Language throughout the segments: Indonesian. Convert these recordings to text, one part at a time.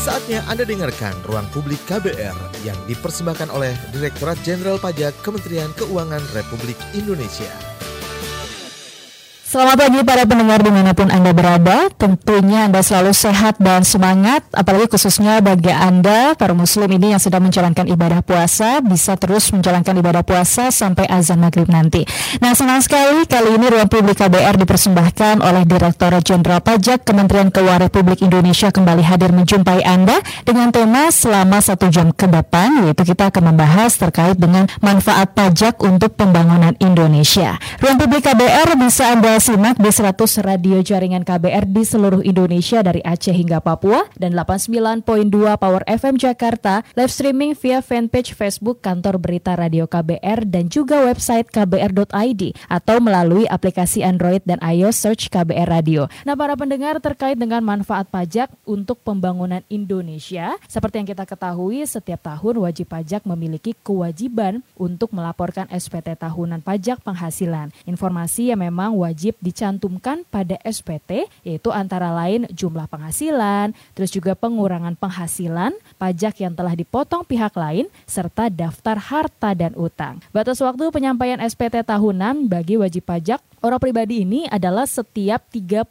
Saatnya Anda dengarkan Ruang Publik KBR yang dipersembahkan oleh Direktorat Jenderal Pajak Kementerian Keuangan Republik Indonesia. Selamat pagi para pendengar di mana pun Anda berada. Tentunya Anda selalu sehat dan semangat, apalagi khususnya bagi Anda, para muslim ini yang sedang menjalankan ibadah puasa, bisa terus menjalankan ibadah puasa sampai azan maghrib nanti. Nah senang sekali kali ini Ruang Publik KBR dipersembahkan oleh Direktorat Jenderal Pajak Kementerian Keuangan Republik Indonesia kembali hadir menjumpai Anda dengan tema selama satu jam ke depan, yaitu kita akan membahas terkait dengan manfaat pajak untuk pembangunan Indonesia. Ruang Publik KBR bisa Anda simak di 100 radio jaringan KBR di seluruh Indonesia dari Aceh hingga Papua dan 89.2 Power FM Jakarta, live streaming via fanpage Facebook Kantor Berita Radio KBR dan juga website kbr.id atau melalui aplikasi Android dan iOS search KBR Radio. Nah, para pendengar terkait dengan manfaat pajak untuk pembangunan Indonesia, seperti yang kita ketahui setiap tahun wajib pajak memiliki kewajiban untuk melaporkan SPT tahunan pajak penghasilan. Informasi yang memang wajib wajib dicantumkan pada SPT yaitu antara lain jumlah penghasilan, terus juga pengurangan penghasilan, pajak yang telah dipotong pihak lain, serta daftar harta dan utang. Batas waktu penyampaian SPT tahunan bagi wajib pajak orang pribadi ini adalah setiap 31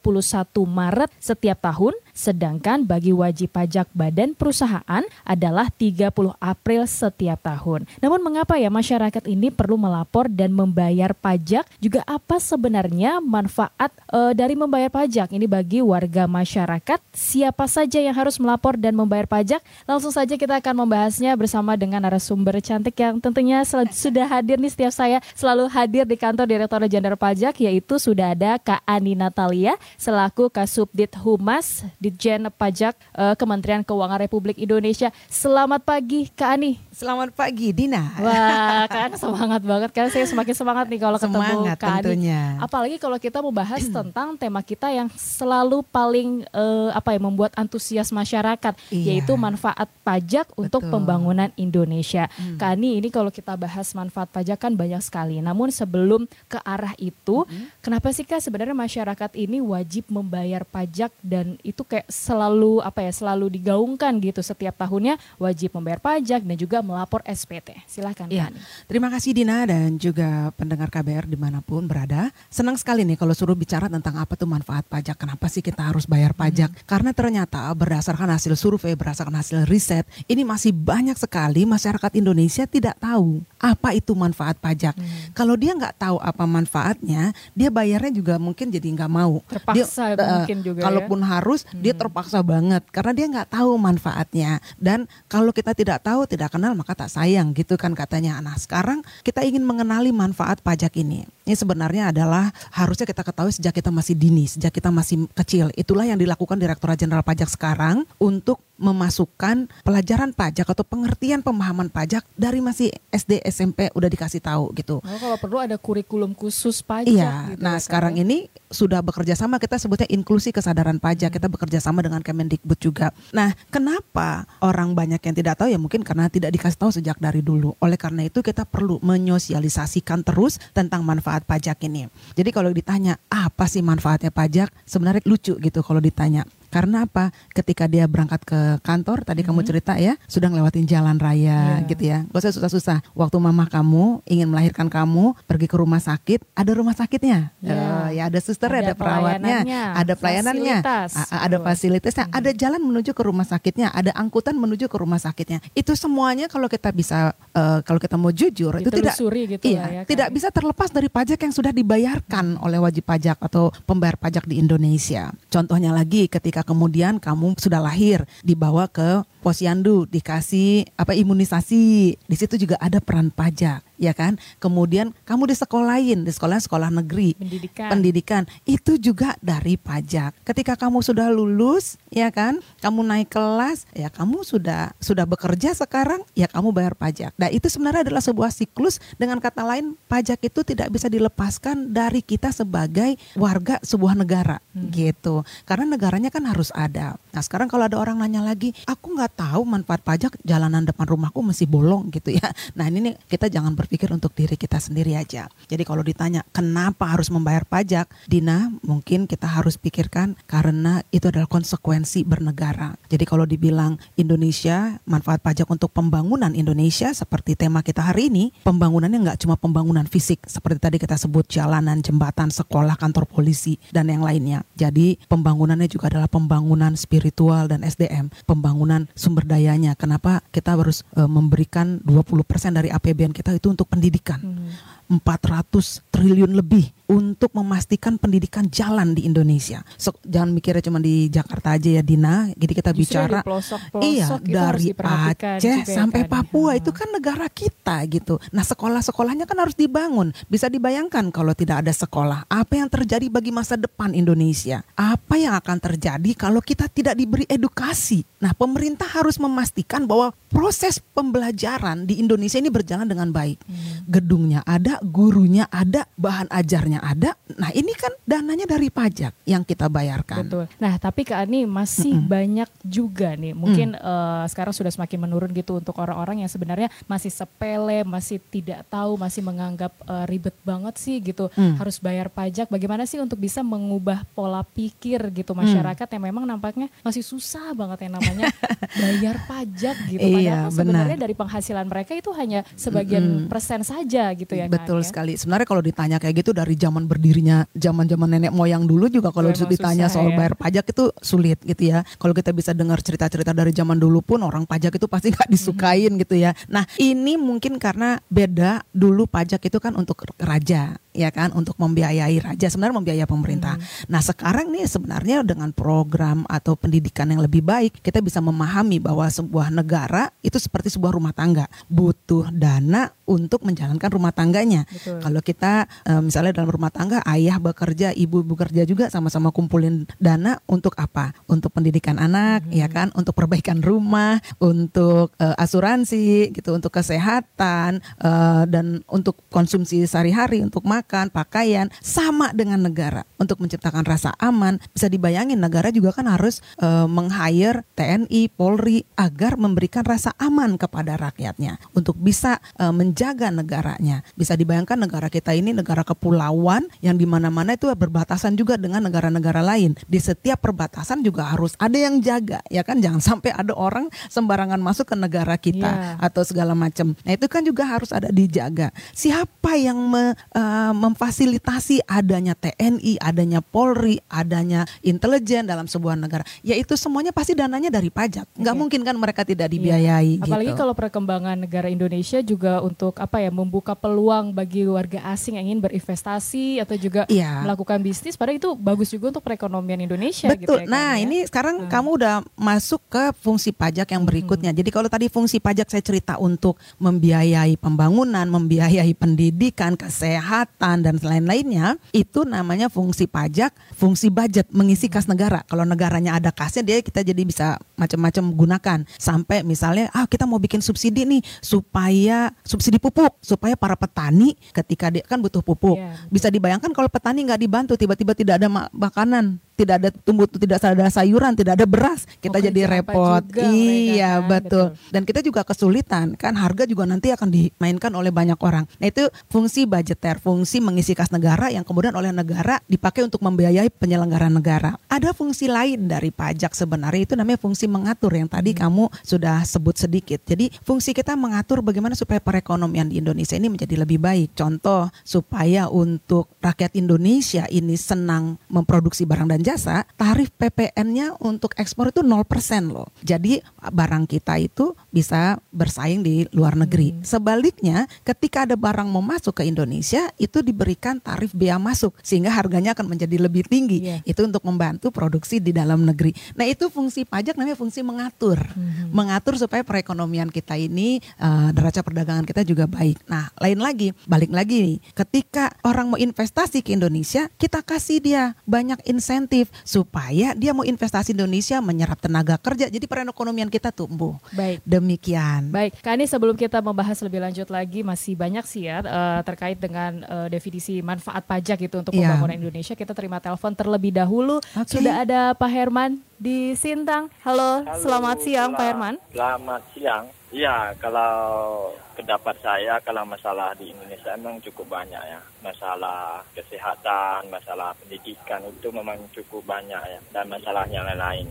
Maret setiap tahun Sedangkan bagi wajib pajak badan perusahaan adalah 30 April setiap tahun. Namun mengapa ya masyarakat ini perlu melapor dan membayar pajak? Juga apa sebenarnya manfaat e, dari membayar pajak ini bagi warga masyarakat? Siapa saja yang harus melapor dan membayar pajak? Langsung saja kita akan membahasnya bersama dengan narasumber cantik yang tentunya sudah hadir nih setiap saya selalu hadir di kantor Direktur Jenderal Pajak yaitu sudah ada Kak Ani Natalia selaku Kasubdit Humas di Ditjen Pajak uh, Kementerian Keuangan Republik Indonesia. Selamat pagi Kak Ani. Selamat pagi Dina. Wah, kan semangat banget kan saya semakin semangat nih kalau ketemu Kak tentunya. Ani. Apalagi kalau kita mau bahas tentang tema kita yang selalu paling uh, apa ya membuat antusias masyarakat iya. yaitu manfaat pajak Betul. untuk pembangunan Indonesia. Hmm. Kak Ani ini kalau kita bahas manfaat pajak kan banyak sekali. Namun sebelum ke arah itu, hmm. kenapa sih Kak sebenarnya masyarakat ini wajib membayar pajak dan itu kayak selalu apa ya selalu digaungkan gitu setiap tahunnya wajib membayar pajak dan juga melapor SPT. Silahkan ya. Terima kasih Dina dan juga pendengar KBR di mana pun berada. Senang sekali nih kalau suruh bicara tentang apa tuh manfaat pajak. Kenapa sih kita harus bayar pajak? Hmm. Karena ternyata berdasarkan hasil survei, berdasarkan hasil riset, ini masih banyak sekali masyarakat Indonesia tidak tahu apa itu manfaat pajak. Hmm. Kalau dia nggak tahu apa manfaatnya, dia bayarnya juga mungkin jadi nggak mau. Terpaksa dia, mungkin uh, juga. Ya. Kalaupun ya? harus, hmm dia terpaksa banget karena dia nggak tahu manfaatnya dan kalau kita tidak tahu tidak kenal maka tak sayang gitu kan katanya nah sekarang kita ingin mengenali manfaat pajak ini ini sebenarnya adalah harusnya kita ketahui sejak kita masih dini sejak kita masih kecil itulah yang dilakukan Direktorat Jenderal Pajak sekarang untuk memasukkan pelajaran pajak atau pengertian pemahaman pajak dari masih SD SMP udah dikasih tahu gitu. Oh, kalau perlu ada kurikulum khusus pajak. Iya. Gitu, nah ya, sekarang ya? ini sudah bekerja sama kita sebutnya inklusi kesadaran pajak. Kita bekerja sama dengan Kemendikbud juga. Nah kenapa orang banyak yang tidak tahu ya mungkin karena tidak dikasih tahu sejak dari dulu. Oleh karena itu kita perlu menyosialisasikan terus tentang manfaat pajak ini. Jadi kalau ditanya apa sih manfaatnya pajak, sebenarnya lucu gitu kalau ditanya. Karena apa? Ketika dia berangkat ke kantor, tadi mm -hmm. kamu cerita ya, sudah ngelewatin jalan raya yeah. gitu ya. Gak usah susah-susah. Waktu mama kamu ingin melahirkan kamu, pergi ke rumah sakit, ada rumah sakitnya. Yeah. Uh, ya ada suster, ada, ada perawatnya, ada pelayanannya, fasilitas. ada fasilitasnya, hmm. ada jalan menuju ke rumah sakitnya, ada angkutan menuju ke rumah sakitnya. Itu semuanya kalau kita bisa uh, kalau kita mau jujur itu tidak gitu iya, ya, kan? tidak bisa terlepas dari pajak yang sudah dibayarkan oleh wajib pajak atau pembayar pajak di Indonesia. Contohnya lagi ketika kemudian kamu sudah lahir dibawa ke posyandu dikasih apa imunisasi. Di situ juga ada peran pajak ya kan? Kemudian kamu di sekolah lain di sekolah sekolah negeri. Pendidikan. Pendidikan. Itu juga dari pajak. Ketika kamu sudah lulus ya kan? Kamu naik kelas ya kamu sudah sudah bekerja sekarang ya kamu bayar pajak. Nah itu sebenarnya adalah sebuah siklus. Dengan kata lain pajak itu tidak bisa dilepaskan dari kita sebagai warga sebuah negara. Hmm. gitu. Karena negaranya kan harus ada. Nah sekarang kalau ada orang nanya lagi aku nggak nggak tahu manfaat pajak jalanan depan rumahku masih bolong gitu ya. Nah ini nih kita jangan berpikir untuk diri kita sendiri aja. Jadi kalau ditanya kenapa harus membayar pajak, Dina mungkin kita harus pikirkan karena itu adalah konsekuensi bernegara. Jadi kalau dibilang Indonesia manfaat pajak untuk pembangunan Indonesia seperti tema kita hari ini, pembangunannya nggak cuma pembangunan fisik seperti tadi kita sebut jalanan, jembatan, sekolah, kantor polisi dan yang lainnya. Jadi pembangunannya juga adalah pembangunan spiritual dan SDM, pembangunan sumber dayanya. Kenapa kita harus e, memberikan 20% dari APBN kita itu untuk pendidikan? Hmm. 400 triliun lebih untuk memastikan pendidikan jalan di Indonesia. So, jangan mikirnya cuma di Jakarta aja ya Dina. Jadi kita Justru bicara pelosok -pelosok iya dari Aceh ya sampai kan. Papua itu kan negara kita gitu. Nah sekolah-sekolahnya kan harus dibangun. Bisa dibayangkan kalau tidak ada sekolah, apa yang terjadi bagi masa depan Indonesia? Apa yang akan terjadi kalau kita tidak diberi edukasi? Nah pemerintah harus memastikan bahwa proses pembelajaran di Indonesia ini berjalan dengan baik. Hmm. Gedungnya ada, gurunya ada, bahan ajarnya ada. Nah ini kan dananya dari pajak yang kita bayarkan. Betul. Nah tapi Kak Ani masih mm -mm. banyak juga nih. Mungkin mm. uh, sekarang sudah semakin menurun gitu untuk orang-orang yang sebenarnya masih sepele, masih tidak tahu, masih menganggap uh, ribet banget sih gitu. Mm. Harus bayar pajak. Bagaimana sih untuk bisa mengubah pola pikir gitu mm. masyarakat mm. yang memang nampaknya masih susah banget yang namanya bayar pajak gitu. Padahal iya, kan sebenarnya benar. dari penghasilan mereka itu hanya sebagian mm -mm. persen saja gitu ya. Betul kan, sekali. Sebenarnya kalau ditanya kayak gitu dari zaman berdirinya zaman-zaman nenek moyang dulu juga kalau ya, ditanya soal ya. bayar pajak itu sulit gitu ya. Kalau kita bisa dengar cerita-cerita dari zaman dulu pun orang pajak itu pasti nggak disukain hmm. gitu ya. Nah ini mungkin karena beda dulu pajak itu kan untuk raja ya kan untuk membiayai raja sebenarnya membiayai pemerintah. Hmm. Nah sekarang nih sebenarnya dengan program atau pendidikan yang lebih baik kita bisa memahami bahwa sebuah negara itu seperti sebuah rumah tangga butuh dana untuk menjalankan rumah tangganya. Betul. Kalau kita eh, misalnya dalam rumah tangga ayah bekerja ibu bekerja juga sama-sama kumpulin dana untuk apa? Untuk pendidikan anak hmm. ya kan, untuk perbaikan rumah, untuk uh, asuransi gitu, untuk kesehatan uh, dan untuk konsumsi sehari-hari untuk makan makan, pakaian sama dengan negara untuk menciptakan rasa aman. Bisa dibayangin negara juga kan harus e, meng-hire TNI, Polri agar memberikan rasa aman kepada rakyatnya untuk bisa e, menjaga negaranya. Bisa dibayangkan negara kita ini negara kepulauan yang di mana-mana itu berbatasan juga dengan negara-negara lain. Di setiap perbatasan juga harus ada yang jaga, ya kan? Jangan sampai ada orang sembarangan masuk ke negara kita yeah. atau segala macam. Nah, itu kan juga harus ada dijaga. Siapa yang me, uh, memfasilitasi adanya TNI, adanya Polri, adanya intelijen dalam sebuah negara. Ya itu semuanya pasti dananya dari pajak. Nggak okay. mungkin kan mereka tidak iya. dibiayai. Iya. Apalagi gitu. kalau perkembangan negara Indonesia juga untuk apa ya membuka peluang bagi warga asing yang ingin berinvestasi atau juga iya. melakukan bisnis. Padahal itu bagus juga untuk perekonomian Indonesia. Betul. Gitu ya, nah kan, ya? ini sekarang hmm. kamu udah masuk ke fungsi pajak yang berikutnya. Hmm. Jadi kalau tadi fungsi pajak saya cerita untuk membiayai pembangunan, membiayai pendidikan, kesehatan kesehatan dan lain-lainnya itu namanya fungsi pajak, fungsi budget mengisi kas negara. Kalau negaranya ada kasnya dia kita jadi bisa macam-macam gunakan. Sampai misalnya ah kita mau bikin subsidi nih supaya subsidi pupuk supaya para petani ketika dia kan butuh pupuk. Yeah. Bisa dibayangkan kalau petani nggak dibantu tiba-tiba tidak ada makanan tidak ada tumbuh tidak ada sayuran, tidak ada beras, kita oh, jadi repot. iya, mereka, betul. betul. Dan kita juga kesulitan kan harga juga nanti akan dimainkan oleh banyak orang. Nah, itu fungsi budgeter, fungsi mengisi kas negara yang kemudian oleh negara dipakai untuk membiayai penyelenggaraan negara. Ada fungsi lain dari pajak sebenarnya itu namanya fungsi mengatur yang tadi hmm. kamu sudah sebut sedikit. Jadi, fungsi kita mengatur bagaimana supaya perekonomian di Indonesia ini menjadi lebih baik. Contoh, supaya untuk rakyat Indonesia ini senang memproduksi barang dan jasa, tarif PPN-nya untuk ekspor itu 0% loh. Jadi barang kita itu bisa bersaing di luar negeri. Hmm. Sebaliknya, ketika ada barang mau masuk ke Indonesia, itu diberikan tarif bea masuk sehingga harganya akan menjadi lebih tinggi. Yeah. Itu untuk membantu produksi di dalam negeri. Nah, itu fungsi pajak namanya fungsi mengatur. Hmm. Mengatur supaya perekonomian kita ini uh, neraca perdagangan kita juga baik. Nah, lain lagi, balik lagi nih, ketika orang mau investasi ke Indonesia, kita kasih dia banyak insentif supaya dia mau investasi Indonesia menyerap tenaga kerja jadi perekonomian kita tumbuh. Baik. Demikian. Baik, Kak Ani sebelum kita membahas lebih lanjut lagi masih banyak sih ya uh, terkait dengan uh, definisi manfaat pajak itu untuk yeah. pembangunan Indonesia. Kita terima telepon terlebih dahulu. Okay. Sudah ada Pak Herman di Sintang. Halo, Halo selamat siang Pak Herman. Selamat siang. Iya, kalau pendapat saya kalau masalah di Indonesia memang cukup banyak ya. Masalah kesehatan, masalah pendidikan itu memang cukup banyak ya. Dan masalah yang lain-lain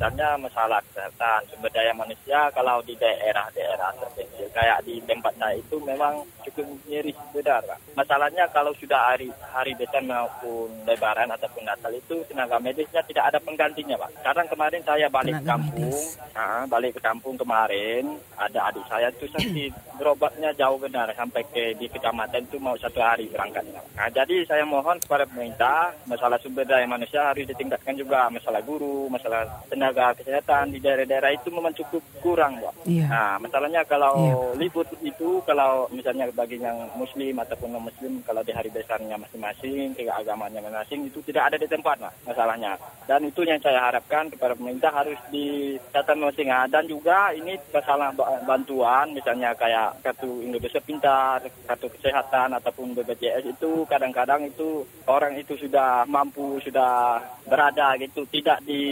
misalnya masalah kesehatan sumber daya manusia kalau di daerah-daerah terpencil kayak di tempat saya itu memang cukup miris Pak. Masalahnya kalau sudah hari hari besar maupun lebaran ataupun Natal itu tenaga medisnya tidak ada penggantinya Pak. Sekarang kemarin saya balik tenaga kampung, nah, balik ke kampung kemarin ada adik saya itu sakit berobatnya jauh benar sampai ke di kecamatan itu mau satu hari berangkatnya. Nah jadi saya mohon kepada pemerintah masalah sumber daya manusia harus ditingkatkan juga masalah guru, masalah tenaga tenaga kesehatan di daerah-daerah itu memang cukup kurang, Pak. Iya. Nah, masalahnya kalau iya. libur itu kalau misalnya bagi yang muslim ataupun non muslim kalau di hari besarnya masing-masing, keagamannya masing-masing itu tidak ada di tempat, Pak, masalahnya. Dan itu yang saya harapkan kepada pemerintah harus dicatat masing dan juga ini masalah bantuan misalnya kayak kartu Indonesia Pintar, kartu kesehatan ataupun BPJS itu kadang-kadang itu orang itu sudah mampu sudah berada gitu tidak di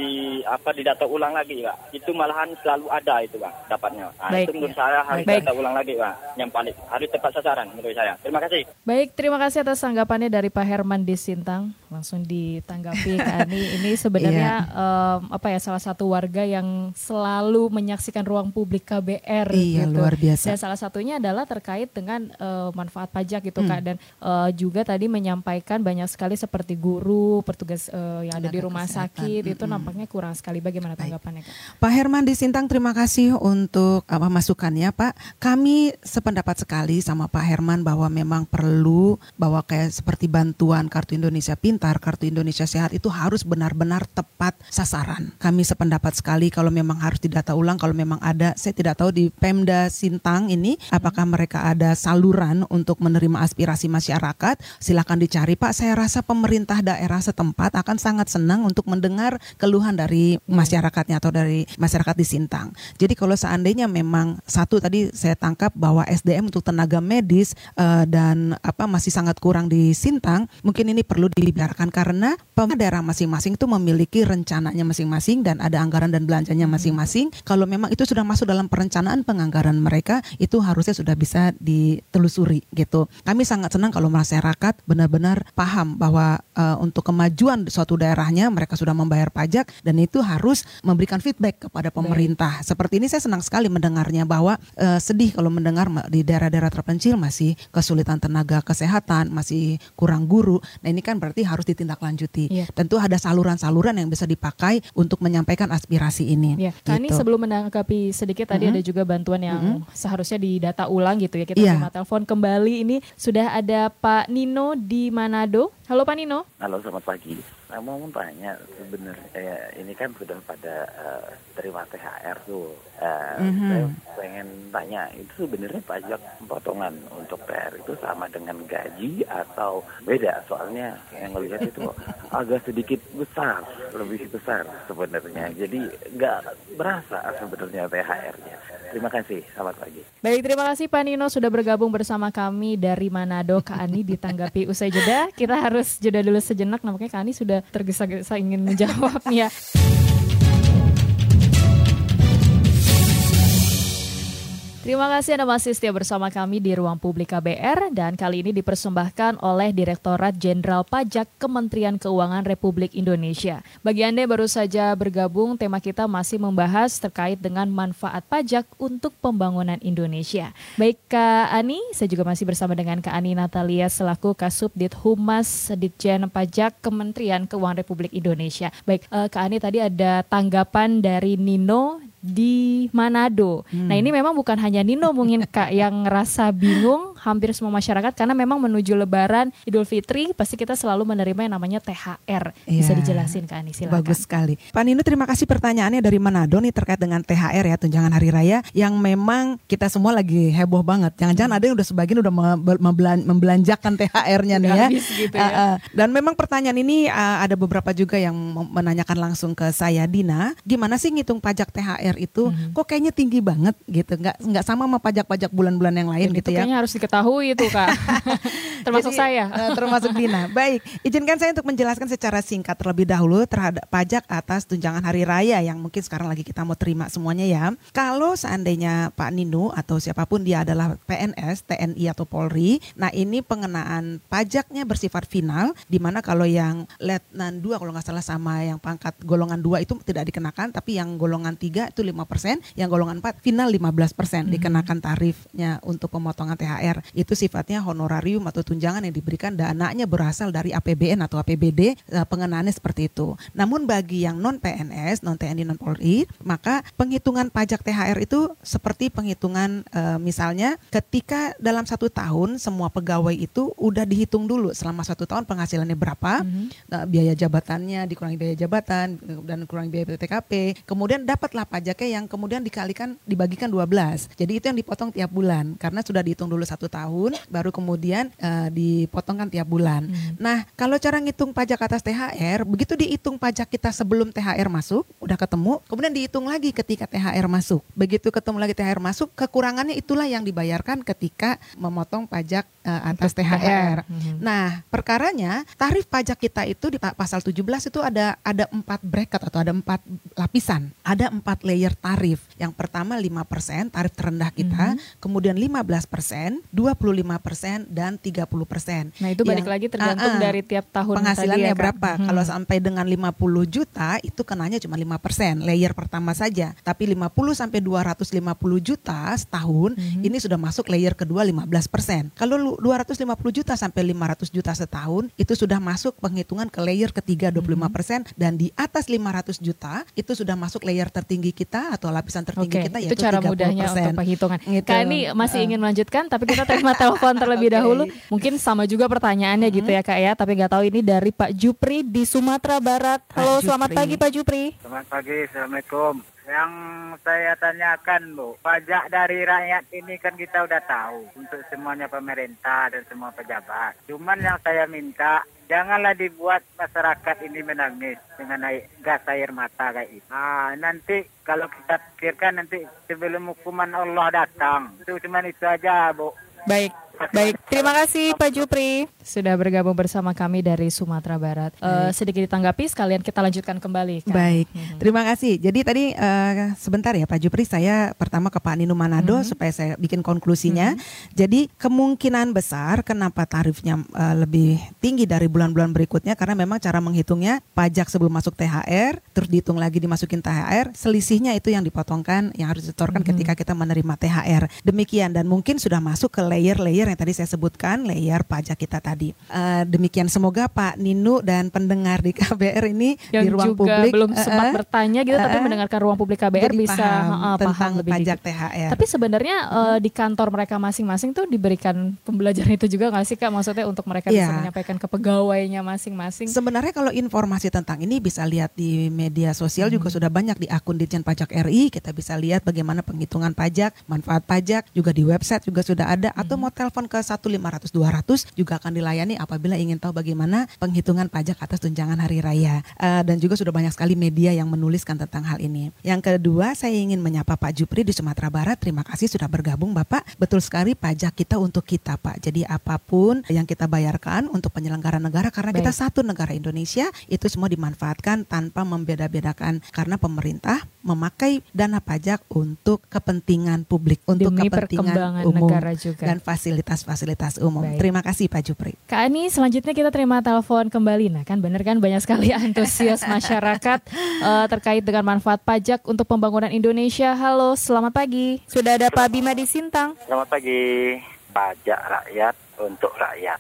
apa di data ulang lagi pak itu malahan selalu ada itu pak dapatnya nah, Baik. itu menurut saya harus Baik. data ulang lagi pak yang paling harus tepat sasaran menurut saya terima kasih Baik terima kasih atas tanggapannya dari Pak Herman di Sintang langsung ditanggapi Kak Ani ini sebenarnya yeah. um, apa ya salah satu warga yang selalu menyaksikan ruang publik KBR iya, gitu luar biasa dan salah satunya adalah terkait dengan uh, manfaat pajak gitu hmm. Kak dan uh, juga tadi menyampaikan banyak sekali seperti guru petugas uh, yang ada di rumah kesehatan. sakit hmm. itu nampaknya kurang sekali bagi Bagaimana tanggapannya Kak? Pak Herman di Sintang terima kasih untuk apa masukannya Pak. Kami sependapat sekali sama Pak Herman bahwa memang perlu bahwa kayak seperti bantuan Kartu Indonesia Pintar, Kartu Indonesia Sehat itu harus benar-benar tepat sasaran. Kami sependapat sekali kalau memang harus didata ulang kalau memang ada saya tidak tahu di Pemda Sintang ini apakah mereka ada saluran untuk menerima aspirasi masyarakat. Silakan dicari Pak. Saya rasa pemerintah daerah setempat akan sangat senang untuk mendengar keluhan dari masyarakat masyarakatnya atau dari masyarakat di Sintang. Jadi kalau seandainya memang satu tadi saya tangkap bahwa SDM untuk tenaga medis uh, dan apa masih sangat kurang di Sintang, mungkin ini perlu dibiarkan karena daerah masing-masing itu memiliki rencananya masing-masing dan ada anggaran dan belanjanya hmm. masing-masing. Kalau memang itu sudah masuk dalam perencanaan penganggaran mereka, itu harusnya sudah bisa ditelusuri gitu. Kami sangat senang kalau masyarakat benar-benar paham bahwa uh, untuk kemajuan suatu daerahnya mereka sudah membayar pajak dan itu harus memberikan feedback kepada pemerintah. Baik. Seperti ini saya senang sekali mendengarnya bahwa uh, sedih kalau mendengar di daerah-daerah terpencil masih kesulitan tenaga kesehatan, masih kurang guru. Nah ini kan berarti harus ditindaklanjuti. Ya. Tentu ada saluran-saluran yang bisa dipakai untuk menyampaikan aspirasi ini. Ya. Gitu. ini sebelum menanggapi sedikit tadi mm -hmm. ada juga bantuan yang mm -hmm. seharusnya didata ulang gitu ya. Kita ya. terima telepon kembali ini sudah ada Pak Nino di Manado. Halo Pak Nino. Halo selamat pagi. Nah, mau tanya sebenarnya eh, ini kan sudah pada uh, terima THR tuh. Uh, mm-hmm. Saya pengen tanya itu sebenarnya pajak potongan untuk THR itu sama dengan gaji atau beda? Soalnya yang melihat itu agak sedikit besar, lebih besar sebenarnya. Jadi nggak berasa sebenarnya THR-nya. Terima kasih, selamat pagi. Baik, terima kasih Pak Nino sudah bergabung bersama kami dari Manado. Kak Ani ditanggapi usai jeda. Kita harus jeda dulu sejenak, nampaknya Kak Ani sudah tergesa-gesa ingin menjawabnya. Terima kasih Anda masih setia bersama kami di Ruang Publik KBR dan kali ini dipersembahkan oleh Direktorat Jenderal Pajak Kementerian Keuangan Republik Indonesia. Bagi Anda yang baru saja bergabung, tema kita masih membahas terkait dengan manfaat pajak untuk pembangunan Indonesia. Baik Kak Ani, saya juga masih bersama dengan Kak Ani Natalia selaku Kasubdit Humas Ditjen Pajak Kementerian Keuangan Republik Indonesia. Baik uh, Kak Ani tadi ada tanggapan dari Nino di Manado. Hmm. Nah ini memang bukan hanya Nino mungkin kak yang ngerasa bingung hampir semua masyarakat karena memang menuju Lebaran Idul Fitri pasti kita selalu menerima yang namanya THR. Bisa Iya. dijelasin Kak Ani silakan. Bagus sekali. Pak Nino terima kasih pertanyaannya dari Manado nih terkait dengan THR ya tunjangan hari raya yang memang kita semua lagi heboh banget. Jangan-jangan ada yang udah sebagian udah me- membelan- membelanjakan THR-nya nih ya. gitu ya. Ah, ah. Dan memang pertanyaan ini ah, ada beberapa juga yang menanyakan langsung ke saya Dina, gimana sih ngitung pajak THR itu? Mhm. Kok kayaknya tinggi banget gitu? Nggak nggak sama sama pajak-pajak bulan-bulan yang lain Dan gitu itu ya. kayaknya harus diketahui tahu itu kak Termasuk Jadi, saya. eh, termasuk Dina. Baik, izinkan saya untuk menjelaskan secara singkat terlebih dahulu terhadap pajak atas tunjangan hari raya yang mungkin sekarang lagi kita mau terima semuanya ya. Kalau seandainya Pak Nino atau siapa pun dia adalah PNS, TNI atau Polri, nah ini pengenaan pajaknya bersifat final di mana kalau yang letnan 2 kalau nggak salah sama yang pangkat golongan 2 itu tidak dikenakan tapi yang golongan 3 itu 5%, yang golongan 4 final 15% dikenakan tarifnya untuk pemotongan THR. Itu sifatnya honorarium atau tunjangan yang diberikan dananya berasal dari APBN atau APBD eh, pengenaannya seperti itu. Namun bagi yang non PNS, non TNI, non Polri, maka penghitungan pajak THR itu seperti penghitungan eh, misalnya ketika dalam satu tahun semua pegawai itu udah dihitung dulu selama satu tahun penghasilannya berapa, Mhm. Nah, biaya jabatannya dikurangi biaya jabatan dan kurangi biaya PTKP. Kemudian dapatlah pajaknya yang kemudian dikalikan dibagikan 12. Jadi itu yang dipotong tiap bulan karena sudah dihitung dulu satu tahun baru kemudian eh, dipotongkan tiap bulan. Mhm. Nah, kalau cara ngitung pajak atas THR, begitu dihitung pajak kita sebelum THR masuk, udah ketemu, kemudian dihitung lagi ketika THR masuk. Begitu ketemu lagi THR masuk, kekurangannya itulah yang dibayarkan ketika memotong pajak eh, atas Untuk THR. Mhm. Nah, perkaranya tarif pajak kita itu di pa- pasal 17 itu ada ada empat bracket atau ada empat lapisan. Ada empat layer tarif. Yang pertama 5% tarif terendah kita, kemudian 15%, 25% dan 30%. Nah itu balik Yang- lagi tergantung Ah, ah. dari tiap tahun penghasilannya tadi ya, Kak. berapa. Mhm. Kalau sampai dengan 50 juta itu kenanya cuma 5% layer pertama saja. Tapi 50 sampai 250 juta setahun Mhm. ini sudah masuk layer kedua 15%. Kalau lu 250 juta sampai 500 juta setahun itu sudah masuk penghitungan ke layer ketiga 25% Mhm. dan di atas 500 juta itu sudah masuk layer tertinggi kita atau lapisan tertinggi Oke, kita itu yaitu cara 30%. mudahnya untuk penghitungan. Gitu. Kak ini masih Uh. ingin melanjutkan, tapi kita terima telepon terlebih Oke. dahulu. Mungkin sama juga pertanyaannya gitu ya Kak ya, tapi nggak tahu ini dari Pak Jupri di Sumatera Barat. Pak Halo, selamat Jupri. pagi Pak Jupri. Selamat pagi, Assalamualaikum. Yang saya tanyakan, Bu, pajak dari rakyat ini kan kita udah tahu untuk semuanya pemerintah dan semua pejabat. Cuman yang saya minta, janganlah dibuat masyarakat ini menangis dengan naik gas air mata kayak itu. Nah, nanti kalau kita pikirkan nanti sebelum hukuman Allah datang. Itu cuma itu aja, Bu. Baik, baik. Terima kasih Pak Jupri sudah bergabung bersama kami dari Sumatera Barat. Eh, sedikit ditanggapi, sekalian kita lanjutkan kembali. Kak. Baik, Mhm. terima kasih. Jadi tadi eh, sebentar ya Pak Jupri, saya pertama ke Pak Nino Manado Mhm. supaya saya bikin konklusinya. Jadi kemungkinan besar kenapa tarifnya eh, lebih tinggi dari bulan-bulan berikutnya karena memang cara menghitungnya pajak sebelum masuk THR, terus dihitung lagi dimasukin THR, selisihnya itu yang dipotongkan yang harus disetorkan Mhm. ketika kita menerima THR. Demikian dan mungkin sudah masuk ke layer-layer yang tadi saya sebutkan, layer pajak kita tadi. Eh, demikian semoga Pak Nino dan pendengar di KBR ini yang di ruang juga publik belum eh, sempat eh, bertanya gitu tapi eh, mendengarkan ruang publik KBR bisa paham tentang paham lebih pajak dikit. THR. Tapi sebenarnya eh, di kantor mereka masing-masing tuh diberikan pembelajaran itu juga nggak sih kak? Maksudnya untuk mereka bisa Iya. menyampaikan ke pegawainya masing-masing. Sebenarnya kalau informasi tentang ini bisa lihat di media sosial Hmm. juga sudah banyak di akun Ditjen Pajak RI. Kita bisa lihat bagaimana penghitungan pajak, manfaat pajak juga di website juga sudah ada. Atau Hmm. mau telepon ke 1500 200 juga akan dilayani apabila ingin tahu bagaimana penghitungan pajak atas tunjangan hari raya. Eh, dan juga sudah banyak sekali media yang menuliskan tentang hal ini. Yang kedua, saya ingin menyapa Pak Jupri di Sumatera Barat. Terima kasih sudah bergabung Bapak. Betul sekali pajak kita untuk kita Pak. Jadi apa pun yang kita bayarkan untuk penyelenggara negara karena kita Baik. satu negara Indonesia itu semua dimanfaatkan tanpa membeda-bedakan karena pemerintah memakai dana pajak untuk kepentingan publik, untuk Demi kepentingan umum negara juga. dan fasilitas-fasilitas umum. Baik. Terima kasih Pak Jupri. Kak Ani, selanjutnya kita terima telepon kembali. Nah kan bener kan banyak sekali antusias masyarakat eh, terkait dengan manfaat pajak untuk pembangunan Indonesia. Halo, selamat pagi. Sudah ada Pak Bima di Sintang. Selamat pagi. Pajak rakyat untuk rakyat.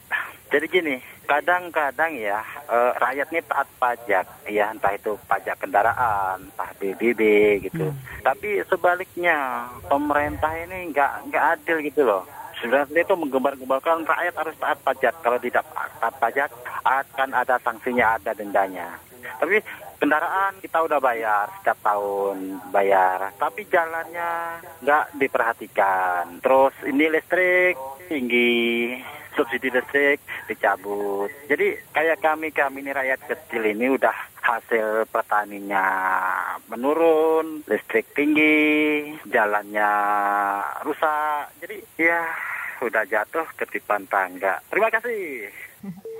Jadi gini, kadang-kadang ya eh, rakyat ini taat pajak, ya entah itu pajak kendaraan, entah BBB gitu. Tapi sebaliknya pemerintah ini nggak nggak adil gitu loh. sebenarnya itu menggembar-gembarkan rakyat harus taat pajak. Kalau tidak taat pajak akan ada sanksinya, ada dendanya. Tapi kendaraan kita udah bayar setiap tahun bayar, tapi jalannya nggak diperhatikan. Terus ini listrik tinggi, subsidi listrik dicabut. Jadi kayak kami kami ini rakyat kecil ini udah hasil petaninya menurun, listrik tinggi, jalannya rusak. Jadi ya udah jatuh ketipan tangga. Terima kasih.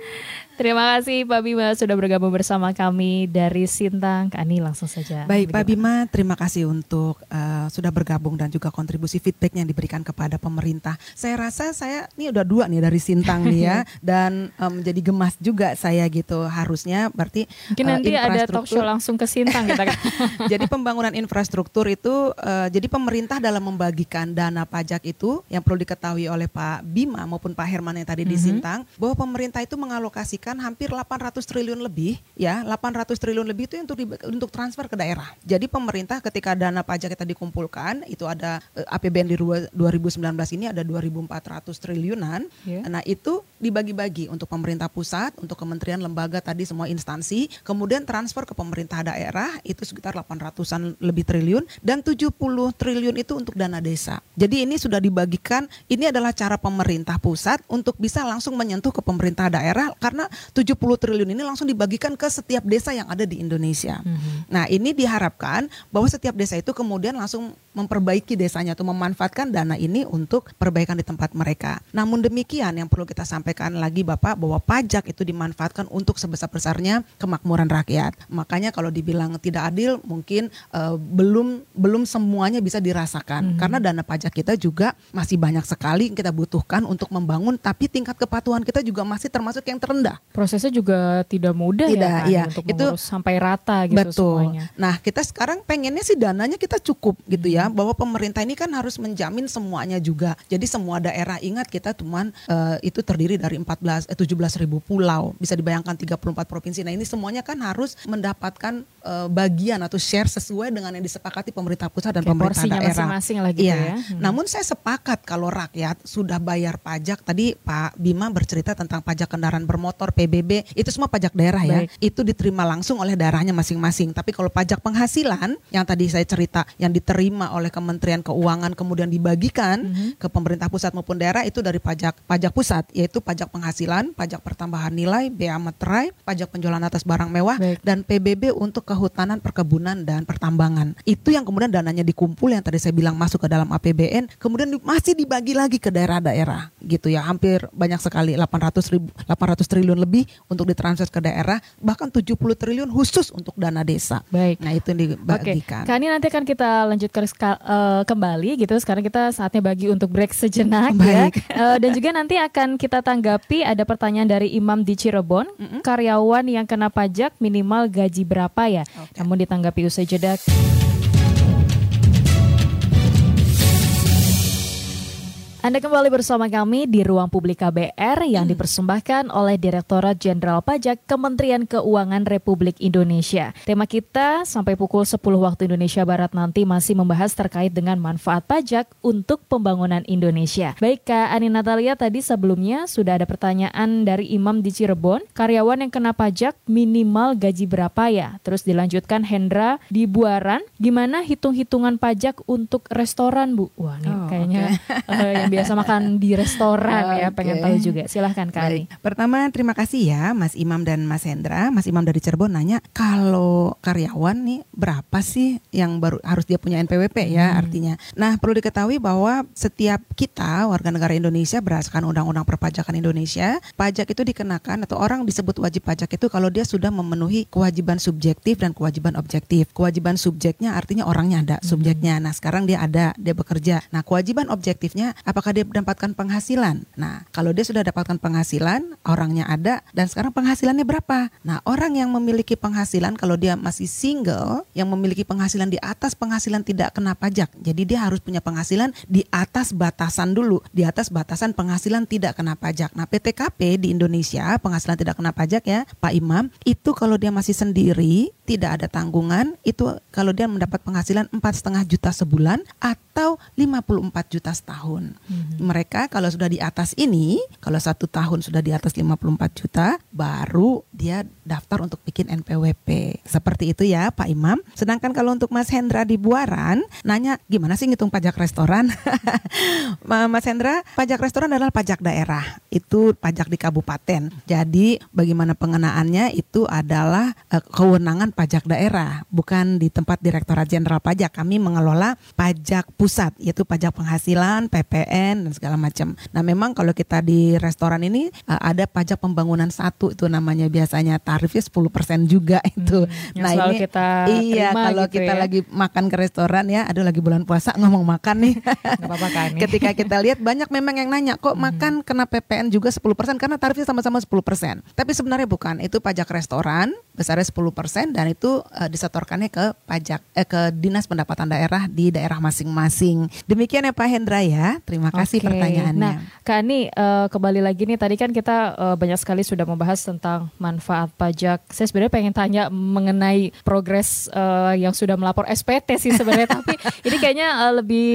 Terima kasih Pak Bima sudah bergabung bersama kami dari Sintang. Kani langsung saja. Baik Pak Bima, terima kasih untuk uh, sudah bergabung dan juga kontribusi feedback yang diberikan kepada pemerintah. Saya rasa saya ini udah dua nih dari Sintang nih ya dan um, jadi gemas juga saya gitu. Harusnya berarti mungkin uh, nanti ada talk show langsung ke Sintang kita kan. jadi pembangunan infrastruktur itu uh, jadi pemerintah dalam membagikan dana pajak itu yang perlu diketahui oleh Pak Bima maupun Pak Herman yang tadi mm -hmm. di mhm. Sintang bahwa pemerintah itu mengalokasikan hampir 800 triliun lebih ya 800 triliun lebih itu untuk di, untuk transfer ke daerah. Jadi pemerintah ketika dana pajak kita dikumpulkan itu ada eh, APBN di 2019 ini ada 2.400 triliunan. Yeah. Nah itu dibagi-bagi untuk pemerintah pusat, untuk kementerian, lembaga tadi semua instansi, kemudian transfer ke pemerintah daerah itu sekitar 800-an lebih triliun dan 70 triliun itu untuk dana desa. Jadi ini sudah dibagikan, ini adalah cara pemerintah pusat untuk bisa langsung menyentuh ke pemerintah daerah karena 70 triliun ini langsung dibagikan ke setiap desa yang ada di Indonesia. Mm-hmm. Nah, ini diharapkan bahwa setiap desa itu kemudian langsung memperbaiki desanya atau memanfaatkan dana ini untuk perbaikan di tempat mereka. Namun demikian yang perlu kita sampaikan lagi Bapak bahwa pajak itu dimanfaatkan untuk sebesar-besarnya kemakmuran rakyat. Makanya kalau dibilang tidak adil mungkin uh, belum belum semuanya bisa dirasakan mm-hmm. karena dana pajak kita juga masih banyak sekali yang kita butuhkan untuk membangun tapi tingkat kepatuhan kita juga masih termasuk yang terendah prosesnya juga tidak mudah ya, tidak, ya kan iya. untuk itu sampai rata gitu betul. semuanya. Nah kita sekarang pengennya sih dananya kita cukup gitu ya bahwa pemerintah ini kan harus menjamin semuanya juga. Jadi semua daerah ingat kita cuman uh, itu terdiri dari 14 eh, 17 ribu pulau bisa dibayangkan 34 provinsi. Nah ini semuanya kan harus mendapatkan uh, bagian atau share sesuai dengan yang disepakati pemerintah pusat dan Oke, pemerintah daerah. masing-masing lagi gitu iya. ya. Hmm. Namun saya sepakat kalau rakyat sudah bayar pajak tadi Pak Bima bercerita tentang pajak kendaraan bermotor PBB itu semua pajak daerah ya. Baik. Itu diterima langsung oleh daerahnya masing-masing. Tapi kalau pajak penghasilan yang tadi saya cerita yang diterima oleh Kementerian Keuangan kemudian dibagikan mm -hmm. ke pemerintah pusat maupun daerah itu dari pajak pajak pusat yaitu pajak penghasilan, pajak pertambahan nilai, bea materai, pajak penjualan atas barang mewah Baik. dan PBB untuk kehutanan, perkebunan dan pertambangan. Itu yang kemudian dananya dikumpul yang tadi saya bilang masuk ke dalam APBN kemudian masih dibagi lagi ke daerah-daerah gitu ya. Hampir banyak sekali 800 ribu 800 triliun lebih untuk ditransfer ke daerah, bahkan 70 triliun khusus untuk dana desa. Baik. Nah, itu yang dibagikan. Oke. Kali nanti akan kita lanjutkan uh, kembali gitu. Sekarang kita saatnya bagi untuk break sejenak ya. Baik. ya. Uh, dan juga nanti akan kita tanggapi ada pertanyaan dari Imam di Cirebon, mm -hmm. karyawan yang kena pajak minimal gaji berapa ya? Okay. Namun ditanggapi usai jeda. Anda kembali bersama kami di Ruang Publik KBR yang hmm. dipersembahkan oleh Direktorat Jenderal Pajak Kementerian Keuangan Republik Indonesia. Tema kita sampai pukul 10 waktu Indonesia Barat nanti masih membahas terkait dengan manfaat pajak untuk pembangunan Indonesia. Baik Kak Ani Natalia tadi sebelumnya sudah ada pertanyaan dari Imam di Cirebon, karyawan yang kena pajak minimal gaji berapa ya? Terus dilanjutkan Hendra di Buaran, gimana hitung-hitungan pajak untuk restoran Bu? Wah ini oh, kayaknya okay. uh, biasa makan di restoran ya, pengen tahu juga. Silahkan kali. Pertama terima kasih ya Mas Imam dan Mas Hendra. Mas Imam dari Cirebon nanya kalau karyawan nih berapa sih yang baru harus dia punya NPWP ya hmm. artinya. Nah perlu diketahui bahwa setiap kita warga negara Indonesia berdasarkan Undang-Undang Perpajakan Indonesia, pajak itu dikenakan atau orang disebut wajib pajak itu kalau dia sudah memenuhi kewajiban subjektif dan kewajiban objektif. Kewajiban subjeknya artinya orangnya ada, subjeknya. Nah sekarang dia ada, dia bekerja. Nah kewajiban objektifnya apa apakah dia mendapatkan penghasilan? Nah, kalau dia sudah dapatkan penghasilan, orangnya ada dan sekarang penghasilannya berapa? Nah, orang yang memiliki penghasilan kalau dia masih single, yang memiliki penghasilan di atas penghasilan tidak kena pajak. Jadi dia harus punya penghasilan di atas batasan dulu, di atas batasan penghasilan tidak kena pajak. Nah, PTKP di Indonesia penghasilan tidak kena pajak ya, Pak Imam, itu kalau dia masih sendiri, tidak ada tanggungan, itu kalau dia mendapat penghasilan empat setengah juta sebulan atau 54 juta setahun. Hmm. mereka kalau sudah di atas ini, kalau satu tahun sudah di atas 54 juta, baru dia daftar untuk bikin NPWP. Seperti itu ya Pak Imam. Sedangkan kalau untuk Mas Hendra di Buaran, nanya gimana sih ngitung pajak restoran? Mas Hendra, pajak restoran adalah pajak daerah. Itu pajak di kabupaten. Jadi bagaimana pengenaannya itu adalah uh, kewenangan pajak daerah, bukan di tempat Direktorat Jenderal Pajak. Kami mengelola pajak pusat, yaitu pajak penghasilan, PPN dan segala macam. Nah, memang kalau kita di restoran ini uh, ada pajak pembangunan satu itu namanya biasanya tarifnya 10% juga itu. Hmm, nah ini kita iya kalau gitu kita ya. lagi makan ke restoran ya, aduh lagi bulan puasa ngomong makan nih. apa-apa kan. Ketika kita lihat banyak memang yang nanya kok hmm. makan kena PPN juga 10% karena tarifnya sama-sama 10%. Tapi sebenarnya bukan, itu pajak restoran besarnya 10% dan itu uh, disetorkannya ke pajak eh, ke Dinas Pendapatan Daerah di daerah masing-masing. Demikian ya Pak Hendra ya. Terima kasih okay. pertanyaannya. Nah, Kak Ani uh, kembali lagi nih tadi kan kita uh, banyak sekali sudah membahas tentang manfaat pajak. Saya sebenarnya pengen tanya mengenai progres uh, yang sudah melapor SPT sih sebenarnya tapi ini kayaknya uh, lebih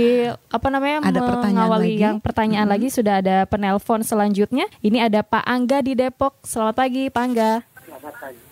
apa namanya ada pertanyaan lagi. yang pertanyaan hmm. lagi sudah ada penelpon selanjutnya. Ini ada Pak Angga di Depok. Selamat pagi Pak Angga. Selamat pagi.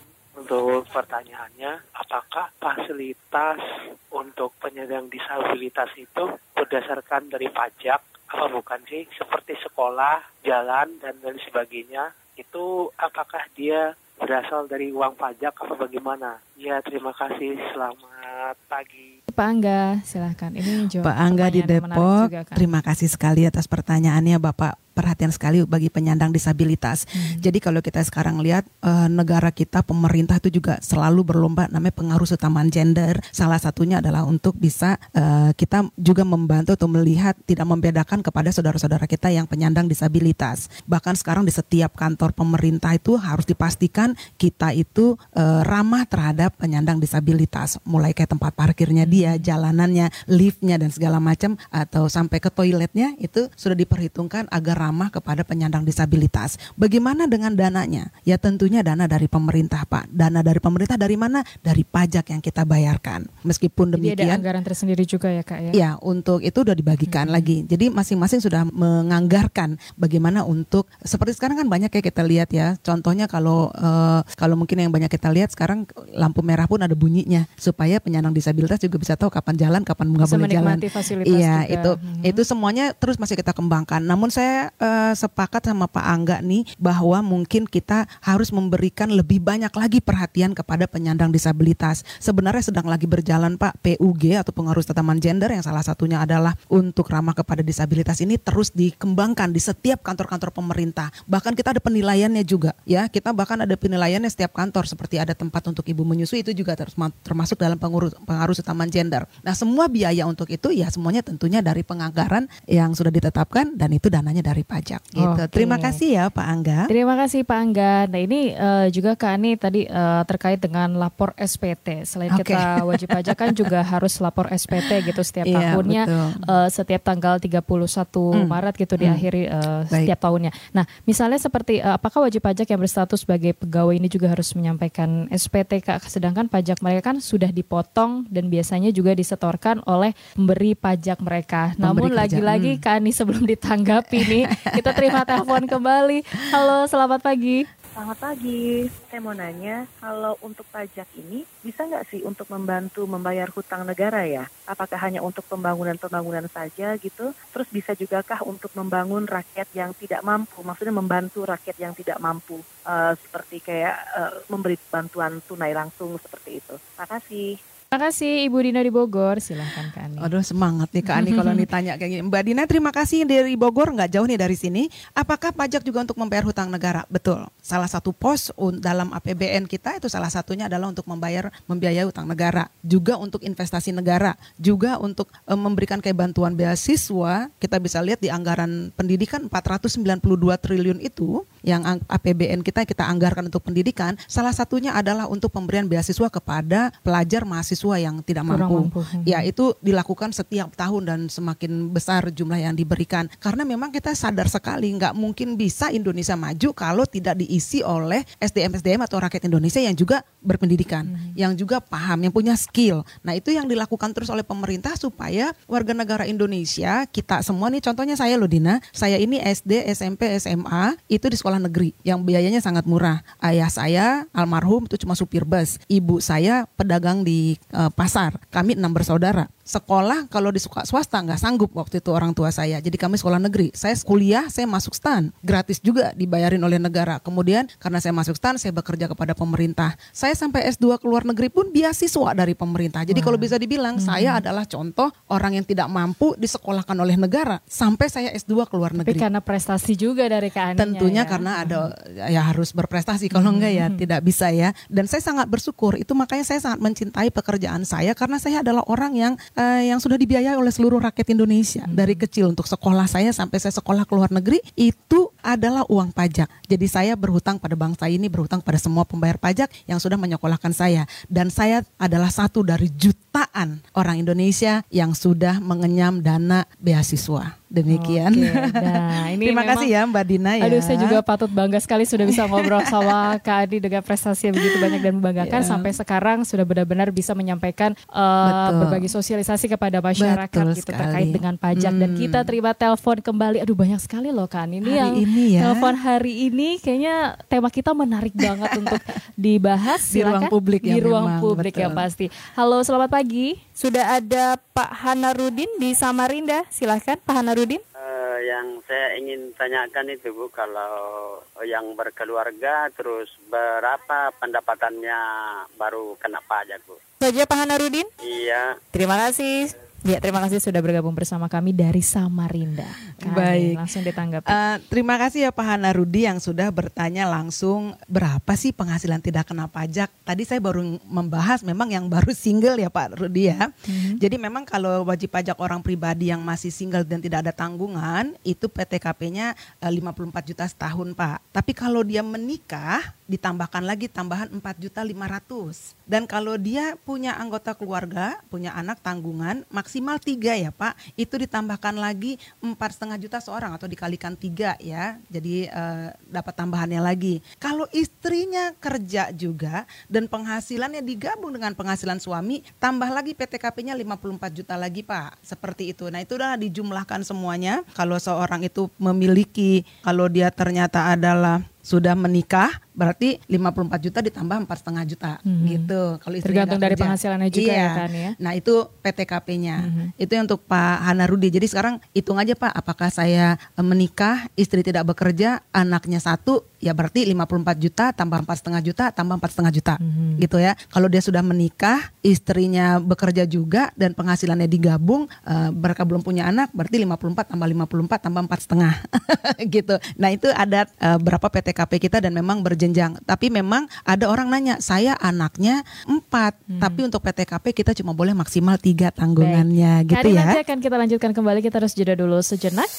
Untuk pertanyaannya, apakah fasilitas untuk penyandang disabilitas itu berdasarkan dari pajak apa bukan sih? Seperti sekolah, jalan dan lain sebagainya. Itu apakah dia berasal dari uang pajak apa bagaimana? Ya, terima kasih. Selamat pagi. Pak Angga, silahkan. Ini Pak Angga di Depok, juga, kan? terima kasih sekali atas pertanyaannya Bapak perhatian sekali bagi penyandang disabilitas. Hmm. Jadi kalau kita sekarang lihat uh, negara kita pemerintah itu juga selalu berlomba namanya pengaruh utamaan gender. Salah satunya adalah untuk bisa uh, kita juga membantu atau melihat tidak membedakan kepada saudara-saudara kita yang penyandang disabilitas. Bahkan sekarang di setiap kantor pemerintah itu harus dipastikan kita itu uh, ramah terhadap penyandang disabilitas. Mulai kayak tempat parkirnya dia, hmm. jalanannya, liftnya dan segala macam atau sampai ke toiletnya itu sudah diperhitungkan agar ramah kepada penyandang disabilitas. Bagaimana dengan dananya? Ya tentunya dana dari pemerintah Pak. Dana dari pemerintah dari mana? Dari pajak yang kita bayarkan. Meskipun demikian. Jadi ada anggaran tersendiri juga ya Kak ya? Ya untuk itu sudah dibagikan hmm. lagi. Jadi masing-masing sudah menganggarkan bagaimana untuk seperti sekarang kan banyak ya kita lihat ya. Contohnya kalau uh, kalau mungkin yang banyak kita lihat sekarang lampu merah pun ada bunyinya supaya penyandang disabilitas juga bisa tahu kapan jalan, kapan nggak boleh jalan. Iya juga. itu hmm. itu semuanya terus masih kita kembangkan. Namun saya uh, sepakat sama Pak Angga nih bahwa mungkin kita harus memberikan lebih banyak lagi perhatian kepada penyandang disabilitas. Sebenarnya sedang lagi berjalan Pak PUG atau pengaruh tataman gender yang salah satunya adalah untuk ramah kepada disabilitas ini terus dikembangkan di setiap kantor-kantor pemerintah. Bahkan kita ada penilaiannya juga ya. Kita bahkan ada penilaiannya setiap kantor seperti ada tempat untuk ibu menyusui itu juga termasuk dalam pengaruh pengaruh tataman gender. Nah, semua biaya untuk itu ya semuanya tentunya dari penganggaran yang sudah ditetapkan dan itu dananya dari pajak gitu. Okay. Terima kasih ya Pak Angga. Terima kasih Pak Angga. Nah ini uh, juga Kak Ani tadi uh, terkait dengan lapor SPT. Selain okay. kita wajib pajak kan juga harus lapor SPT gitu setiap iya, tahunnya uh, setiap tanggal 31 hmm. Maret gitu hmm. diakhiri uh, setiap tahunnya. Nah, misalnya seperti uh, apakah wajib pajak yang berstatus sebagai pegawai ini juga harus menyampaikan SPT Kak sedangkan pajak mereka kan sudah dipotong dan biasanya juga disetorkan oleh pemberi pajak mereka. Pemberi Namun lagi-lagi hmm. Kak Ani sebelum ditanggapi nih Kita terima telepon kembali. Halo, selamat pagi. Selamat pagi, saya mau nanya kalau untuk pajak ini bisa nggak sih untuk membantu membayar hutang negara ya? Apakah hanya untuk pembangunan-pembangunan saja gitu? Terus bisa juga kah untuk membangun rakyat yang tidak mampu? Maksudnya membantu rakyat yang tidak mampu, uh, seperti kayak uh, memberi bantuan tunai langsung seperti itu. Terima kasih. Terima kasih Ibu Dina di Bogor. Silahkan Kak Ani. Aduh semangat nih Kak Ani kalau ditanya kayak gini. Mbak Dina terima kasih dari Bogor nggak jauh nih dari sini. Apakah pajak juga untuk membayar hutang negara? Betul. Salah satu pos dalam APBN kita itu salah satunya adalah untuk membayar membiayai hutang negara. Juga untuk investasi negara. Juga untuk e, memberikan kayak bantuan beasiswa. Kita bisa lihat di anggaran pendidikan 492 triliun itu yang APBN kita kita anggarkan untuk pendidikan, salah satunya adalah untuk pemberian beasiswa kepada pelajar mahasiswa yang tidak mampu. mampu. Ya, itu dilakukan setiap tahun dan semakin besar jumlah yang diberikan. Karena memang kita sadar sekali nggak mungkin bisa Indonesia maju kalau tidak diisi oleh SDM-SDM atau rakyat Indonesia yang juga berpendidikan, hmm. yang juga paham, yang punya skill. Nah, itu yang dilakukan terus oleh pemerintah supaya warga negara Indonesia kita semua nih contohnya saya loh Dina, saya ini SD, SMP, SMA itu di sekolah negeri yang biayanya sangat murah. Ayah saya almarhum itu cuma supir bus, ibu saya pedagang di uh, pasar. Kami enam bersaudara sekolah kalau di swasta nggak sanggup waktu itu orang tua saya. Jadi kami sekolah negeri. Saya kuliah, saya masuk stan, gratis juga dibayarin oleh negara. Kemudian karena saya masuk stan, saya bekerja kepada pemerintah. Saya sampai S2 ke luar negeri pun beasiswa dari pemerintah. Jadi wow. kalau bisa dibilang hmm. saya adalah contoh orang yang tidak mampu disekolahkan oleh negara sampai saya S2 ke luar negeri. Tapi karena prestasi juga dari Kak Tentunya ya? karena ada ya harus berprestasi. Kalau hmm. enggak ya tidak bisa ya. Dan saya sangat bersyukur. Itu makanya saya sangat mencintai pekerjaan saya karena saya adalah orang yang uh, yang sudah dibiayai oleh seluruh rakyat Indonesia hmm. dari kecil untuk sekolah saya sampai saya sekolah ke luar negeri itu adalah uang pajak. Jadi saya berhutang pada bangsa ini, berhutang pada semua pembayar pajak yang sudah menyekolahkan saya dan saya adalah satu dari jutaan orang Indonesia yang sudah mengenyam dana beasiswa. Demikian. Oke, nah, ini Terima kasih ya Mbak Dina ya. Aduh, saya juga patut bangga sekali sudah bisa ngobrol sama Kak Adi dengan prestasi yang begitu banyak dan membanggakan yeah. sampai sekarang sudah benar-benar bisa menyampaikan uh, berbagi sosialisasi kepada masyarakat Betul gitu sekali. terkait dengan pajak hmm. dan kita terima telepon kembali. Aduh, banyak sekali loh Kak ini hari yang ini ya. telepon hari ini kayaknya tema kita menarik banget untuk dibahas di ruang publik di ya ruang memang, publik betul. ya pasti. Halo, selamat pagi. Sudah ada Pak Hanarudin di Samarinda. Silahkan Pak Hanarudin. Uh, yang saya ingin tanyakan itu Bu, kalau yang berkeluarga terus berapa pendapatannya baru kena pajak Bu? Saja Pak Hanarudin? Iya. Terima kasih. Ya, terima kasih sudah bergabung bersama kami dari Samarinda. Kami Baik. Langsung ditanggapi. Uh, terima kasih ya Pak Hana Rudi yang sudah bertanya langsung berapa sih penghasilan tidak kena pajak. Tadi saya baru membahas memang yang baru single ya Pak Rudi ya. Hmm. Jadi memang kalau wajib pajak orang pribadi yang masih single dan tidak ada tanggungan itu PTKP-nya uh, 54 juta setahun Pak. Tapi kalau dia menikah ditambahkan lagi tambahan 4 juta 500. Dan kalau dia punya anggota keluarga, punya anak tanggungan, maksimal tiga ya Pak, itu ditambahkan lagi empat setengah juta seorang atau dikalikan tiga ya, jadi uh, dapat tambahannya lagi. Kalau istrinya kerja juga dan penghasilannya digabung dengan penghasilan suami, tambah lagi PTKP-nya 54 juta lagi Pak, seperti itu. Nah itu udah dijumlahkan semuanya. Kalau seorang itu memiliki, kalau dia ternyata adalah sudah menikah berarti 54 juta ditambah empat setengah juta hmm. gitu kalau tergantung dari kerja. penghasilannya juga ya iya. ya kan ya nah itu PTKP-nya hmm. itu untuk Pak Hanarudi jadi sekarang hitung aja Pak apakah saya eh, menikah istri tidak bekerja anaknya satu ya berarti 54 juta tambah empat setengah juta tambah empat setengah juta hmm. gitu ya kalau dia sudah menikah istrinya bekerja juga dan penghasilannya digabung uh, mereka belum punya anak berarti 54 tambah 54 tambah empat setengah gitu nah itu ada uh, berapa PTKP kita dan memang berjalan berjenjang. Tapi memang ada orang nanya, saya anaknya empat, hmm. tapi untuk PTKP kita cuma boleh maksimal tiga tanggungannya, Baik. gitu Hari ya. Nanti akan kita lanjutkan kembali, kita harus jeda dulu sejenak.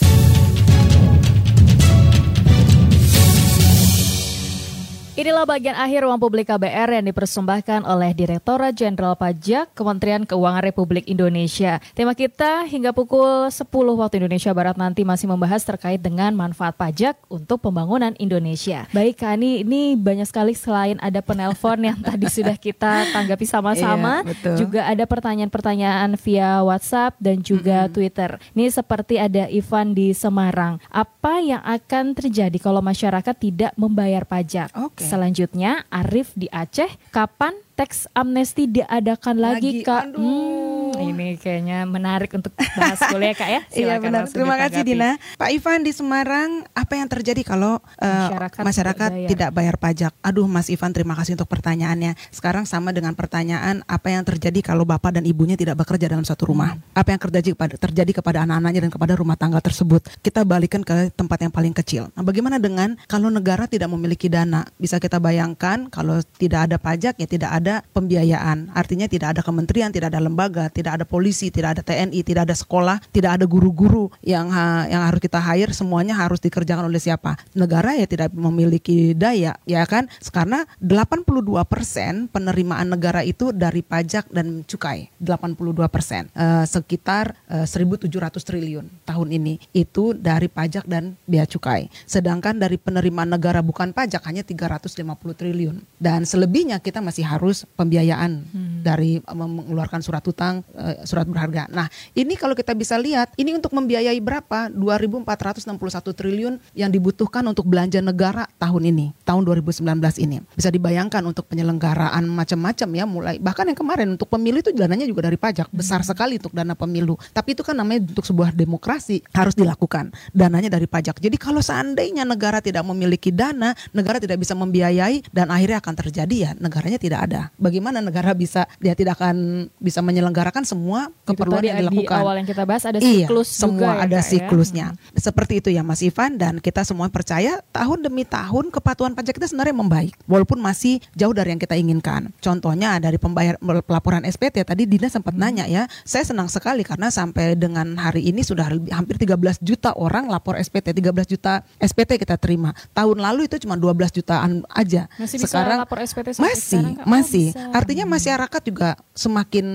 Inilah bagian akhir ruang publik KBR yang dipersembahkan oleh Direktorat Jenderal Pajak Kementerian Keuangan Republik Indonesia. Tema kita hingga pukul 10 waktu Indonesia Barat nanti masih membahas terkait dengan manfaat pajak untuk pembangunan Indonesia. Baik Kani, ini banyak sekali selain ada penelpon yang tadi sudah kita tanggapi sama-sama, iya, juga ada pertanyaan-pertanyaan via WhatsApp dan juga mm -hmm. Twitter. Ini seperti ada Ivan di Semarang. Apa yang akan terjadi kalau masyarakat tidak membayar pajak? Okay. Okay. Selanjutnya Arif di Aceh, kapan teks amnesti diadakan lagi, lagi Kak? Hmm, ini kayaknya menarik untuk bahas kuliah Kak ya. iya benar. Terima kasih Dina. Pak Ivan di Semarang, apa yang terjadi kalau uh, masyarakat, masyarakat tidak, bayar. tidak bayar pajak? Aduh Mas Ivan, terima kasih untuk pertanyaannya. Sekarang sama dengan pertanyaan apa yang terjadi kalau bapak dan ibunya tidak bekerja dalam satu rumah? Hmm. Apa yang terjadi kepada terjadi kepada anak-anaknya dan kepada rumah tangga tersebut? Kita balikan ke tempat yang paling kecil. Nah, bagaimana dengan kalau negara tidak memiliki dana? Bisa kita bayangkan kalau tidak ada pajak ya tidak ada pembiayaan. Artinya tidak ada kementerian, tidak ada lembaga, tidak ada ada polisi, tidak ada TNI, tidak ada sekolah, tidak ada guru-guru yang ha, yang harus kita hire semuanya harus dikerjakan oleh siapa? Negara ya tidak memiliki daya, ya kan? Karena 82% penerimaan negara itu dari pajak dan cukai. 82 persen, uh, sekitar uh, 1.700 triliun tahun ini itu dari pajak dan bea cukai. Sedangkan dari penerimaan negara bukan pajak hanya 350 triliun. Dan selebihnya kita masih harus pembiayaan hmm. dari uh, mengeluarkan surat utang, uh, surat berharga. Nah ini kalau kita bisa lihat, ini untuk membiayai berapa? 2.461 triliun yang dibutuhkan untuk belanja negara tahun ini, tahun 2019 ini. Bisa dibayangkan untuk penyelenggaraan macam-macam ya, mulai bahkan yang kemarin untuk pemilu itu dananya juga dari pajak, besar hmm. sekali untuk dana pemilu. Tapi itu kan namanya untuk sebuah demokrasi harus dilakukan, dananya dari pajak. Jadi kalau seandainya negara tidak memiliki dana, negara tidak bisa membiayai dan akhirnya akan terjadi ya negaranya tidak ada. Bagaimana negara bisa dia tidak akan bisa menyelenggarakan semua keperluan yang dilakukan. Di awal yang kita bahas ada iya, siklus iya, semua ya, ada ya? siklusnya. Hmm. Seperti itu ya Mas Ivan dan kita semua percaya tahun demi tahun kepatuhan pajak kita sebenarnya membaik walaupun masih jauh dari yang kita inginkan. Contohnya dari pembayar pelaporan SPT tadi Dina sempat hmm. nanya ya. Saya senang sekali karena sampai dengan hari ini sudah hampir 13 juta orang lapor SPT, 13 juta SPT kita terima. Tahun lalu itu cuma 12 jutaan aja. Masih sekarang lapor SPT masih, sekarang? masih. Oh, Artinya masyarakat juga semakin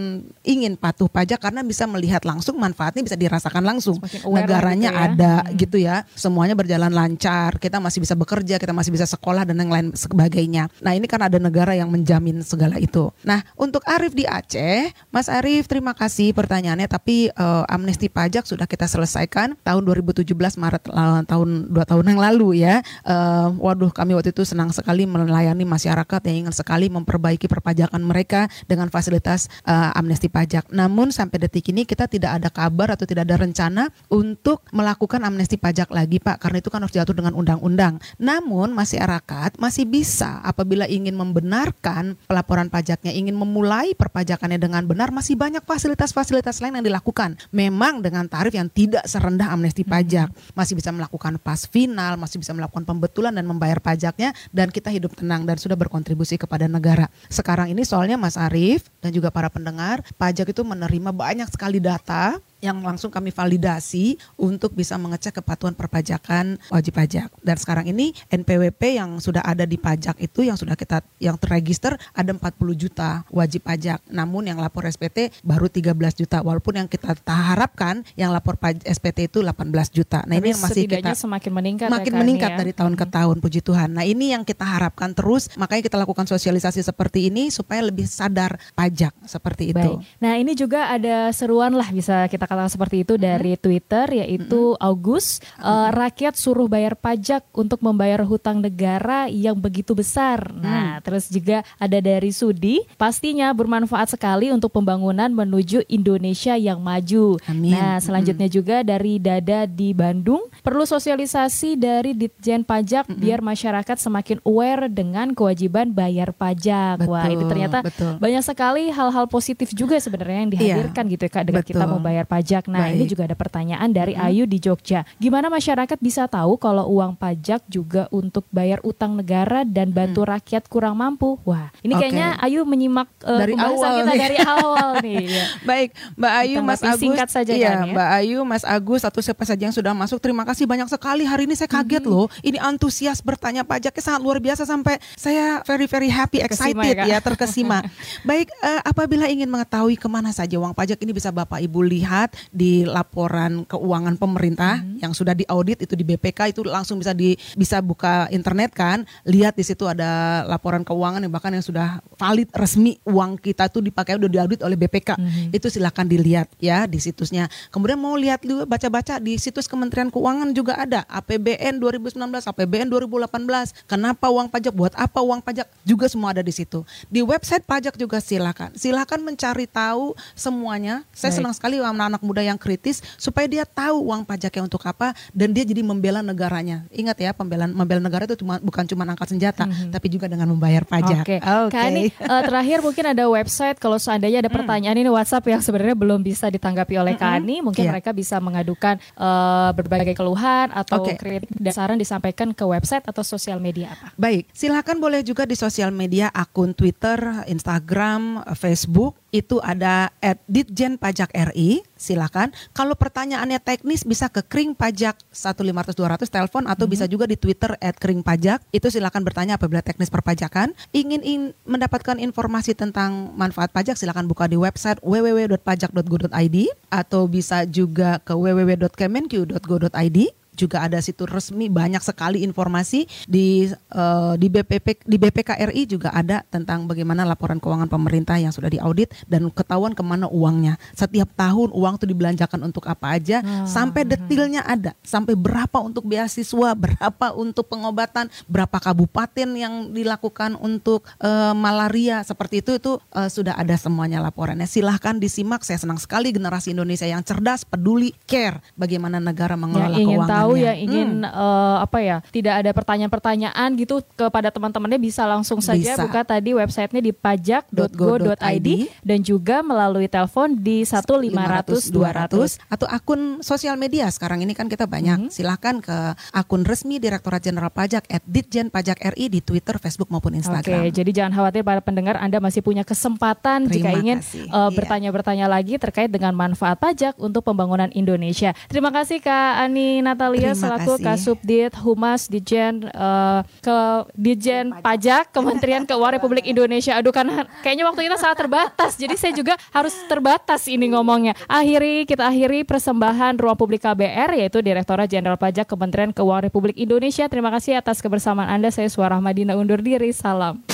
ingin patuh pajak karena bisa melihat langsung manfaatnya bisa dirasakan langsung. Negaranya gitu ya. ada hmm. gitu ya. Semuanya berjalan lancar, kita masih bisa bekerja, kita masih bisa sekolah dan yang lain sebagainya. Nah, ini kan ada negara yang menjamin segala itu. Nah, untuk Arif di Aceh, Mas Arif terima kasih pertanyaannya tapi uh, amnesti pajak sudah kita selesaikan tahun 2017 Maret uh, tahun dua tahun yang lalu ya. Uh, waduh, kami waktu itu senang sekali melayani masyarakat yang ingin sekali memperbaiki perpajakan mereka dengan fasilitas uh, amnesti pajak. Namun sampai detik ini kita tidak ada kabar atau tidak ada rencana untuk melakukan amnesti pajak lagi, Pak, karena itu kan harus diatur dengan undang-undang. Namun masyarakat masih bisa apabila ingin membenarkan pelaporan pajaknya, ingin memulai perpajakannya dengan benar, masih banyak fasilitas-fasilitas lain yang dilakukan. Memang dengan tarif yang tidak serendah amnesti hmm. pajak, masih bisa melakukan pas final, masih bisa melakukan pembetulan dan membayar pajaknya dan kita hidup tenang dan sudah berkontribusi kepada negara. Sekarang ini soalnya Mas Arief dan juga para pendengar, pajak itu menerima banyak sekali data yang langsung kami validasi untuk bisa mengecek kepatuhan perpajakan wajib pajak. Dan sekarang ini NPWP yang sudah ada di pajak itu yang sudah kita yang terregister ada 40 juta wajib pajak. Namun yang lapor SPT baru 13 juta. Walaupun yang kita harapkan yang lapor SPT itu 18 juta. Nah, Tapi ini yang masih kita semakin meningkat makin ya, meningkat ya? dari tahun ke tahun puji Tuhan. Nah, ini yang kita harapkan terus makanya kita lakukan sosialisasi seperti ini supaya lebih sadar pajak seperti itu. Baik. Nah, ini juga ada seruan lah bisa kita kata seperti itu dari Twitter yaitu August uh, rakyat suruh bayar pajak untuk membayar hutang negara yang begitu besar. Nah, mm. terus juga ada dari Sudi, pastinya bermanfaat sekali untuk pembangunan menuju Indonesia yang maju. Amin. Nah, selanjutnya mm. juga dari Dada di Bandung, perlu sosialisasi dari Ditjen Pajak mm biar masyarakat semakin aware dengan kewajiban bayar pajak. Betul, Wah, ini ternyata betul. banyak sekali hal-hal positif juga sebenarnya yang dihadirkan iya, gitu ya Kak dengan betul. kita membayar pajak. Nah, Baik. ini juga ada pertanyaan dari hmm. Ayu di Jogja. Gimana masyarakat bisa tahu kalau uang pajak juga untuk bayar utang negara dan bantu hmm. rakyat kurang mampu? Wah, ini okay. kayaknya Ayu menyimak uh, dari awal kita nih. dari awal nih. Ya. Baik, Mbak Ayu, kita Mas Agus. Singkat saja iya, kan, ya. Mbak Ayu, Mas Agus atau siapa saja yang sudah masuk. Terima kasih banyak sekali. Hari ini saya kaget hmm. loh. Ini antusias bertanya pajaknya sangat luar biasa sampai saya very very happy, excited ya, ya terkesima. Baik, uh, apabila ingin mengetahui ke mana saja uang pajak ini bisa Bapak Ibu lihat di laporan keuangan pemerintah hmm. yang sudah diaudit itu di BPK itu langsung bisa di bisa buka internet kan, lihat di situ ada laporan keuangan yang bahkan yang sudah valid resmi uang kita itu dipakai udah diaudit oleh BPK. Hmm. Itu silakan dilihat ya di situsnya. Kemudian mau lihat dulu baca-baca di situs Kementerian Keuangan juga ada APBN 2019, APBN 2018. Kenapa uang pajak buat apa uang pajak juga semua ada di situ. Di website pajak juga silakan. Silakan mencari tahu semuanya. Saya Baik. senang sekali anak-anak muda yang kritis supaya dia tahu uang pajaknya untuk apa dan dia jadi membela negaranya. Ingat ya, pembelaan membela negara itu cuma bukan cuma angkat senjata, mm-hmm. tapi juga dengan membayar pajak. Oke. Okay. Okay. uh, terakhir mungkin ada website kalau seandainya ada mm. pertanyaan mm. ini WhatsApp yang sebenarnya belum bisa ditanggapi oleh mm-hmm. Kani, mungkin yeah. mereka bisa mengadukan uh, berbagai keluhan atau okay. kritik dan saran disampaikan ke website atau sosial media apa. Baik, silakan boleh juga di sosial media akun Twitter, Instagram, Facebook itu ada at Ditjen Pajak RI, silakan. Kalau pertanyaannya teknis bisa ke Kring Pajak 15200 telepon atau bisa juga di Twitter at Kring Pajak. Itu silakan bertanya apabila teknis perpajakan. Ingin in- mendapatkan informasi tentang manfaat pajak silakan buka di website www.pajak.go.id atau bisa juga ke www.kemenq.go.id juga ada situs resmi banyak sekali informasi di eh, di BPP di BPKRI juga ada tentang bagaimana laporan keuangan pemerintah yang sudah diaudit dan ketahuan ke mana uangnya. Setiap tahun uang itu dibelanjakan untuk apa aja sampai detilnya ada. Sampai berapa untuk beasiswa berapa untuk pengobatan berapa kabupaten yang dilakukan untuk eh, malaria. Seperti itu itu eh, sudah ada semuanya laporannya. Silahkan disimak. Saya senang sekali generasi Indonesia yang cerdas peduli care bagaimana negara mengelola yang ingin keuangannya tahu yang ingin Hmm. eh, apa ya tidak ada pertanyaan-pertanyaan gitu kepada teman-temannya bisa langsung saja Bisa. buka tadi websitenya di pajak.go.id dan juga melalui telepon di 1 500 200 atau akun sosial media sekarang ini kan kita banyak silahkan ke akun resmi Direktorat Jenderal Pajak at Ditjen Pajak RI di Twitter, Facebook maupun Instagram. Oke, jadi jangan khawatir para pendengar Anda masih punya kesempatan jika Terima ingin kasih. eh, Iya. bertanya-bertanya lagi terkait dengan manfaat pajak untuk pembangunan Indonesia. Terima kasih Kak Ani Terima selaku kasih. Kasubdit Humas Dijen eh, ke Dijen Pajak Kementerian Keuangan Republik Indonesia. Aduh karena kayaknya waktu kita sangat terbatas. Jadi saya juga harus terbatas ini ngomongnya. Akhiri kita akhiri persembahan Ruang Publik KBR yaitu Direktorat Jenderal Pajak Kementerian Keuangan Republik Indonesia. Terima kasih atas kebersamaan Anda. Saya Suara Madina undur diri. Salam.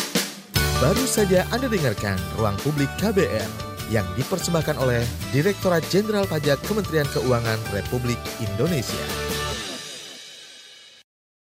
Baru saja Anda dengarkan Ruang Publik KBR yang dipersembahkan oleh Direktorat Jenderal Pajak Kementerian Keuangan Republik Indonesia.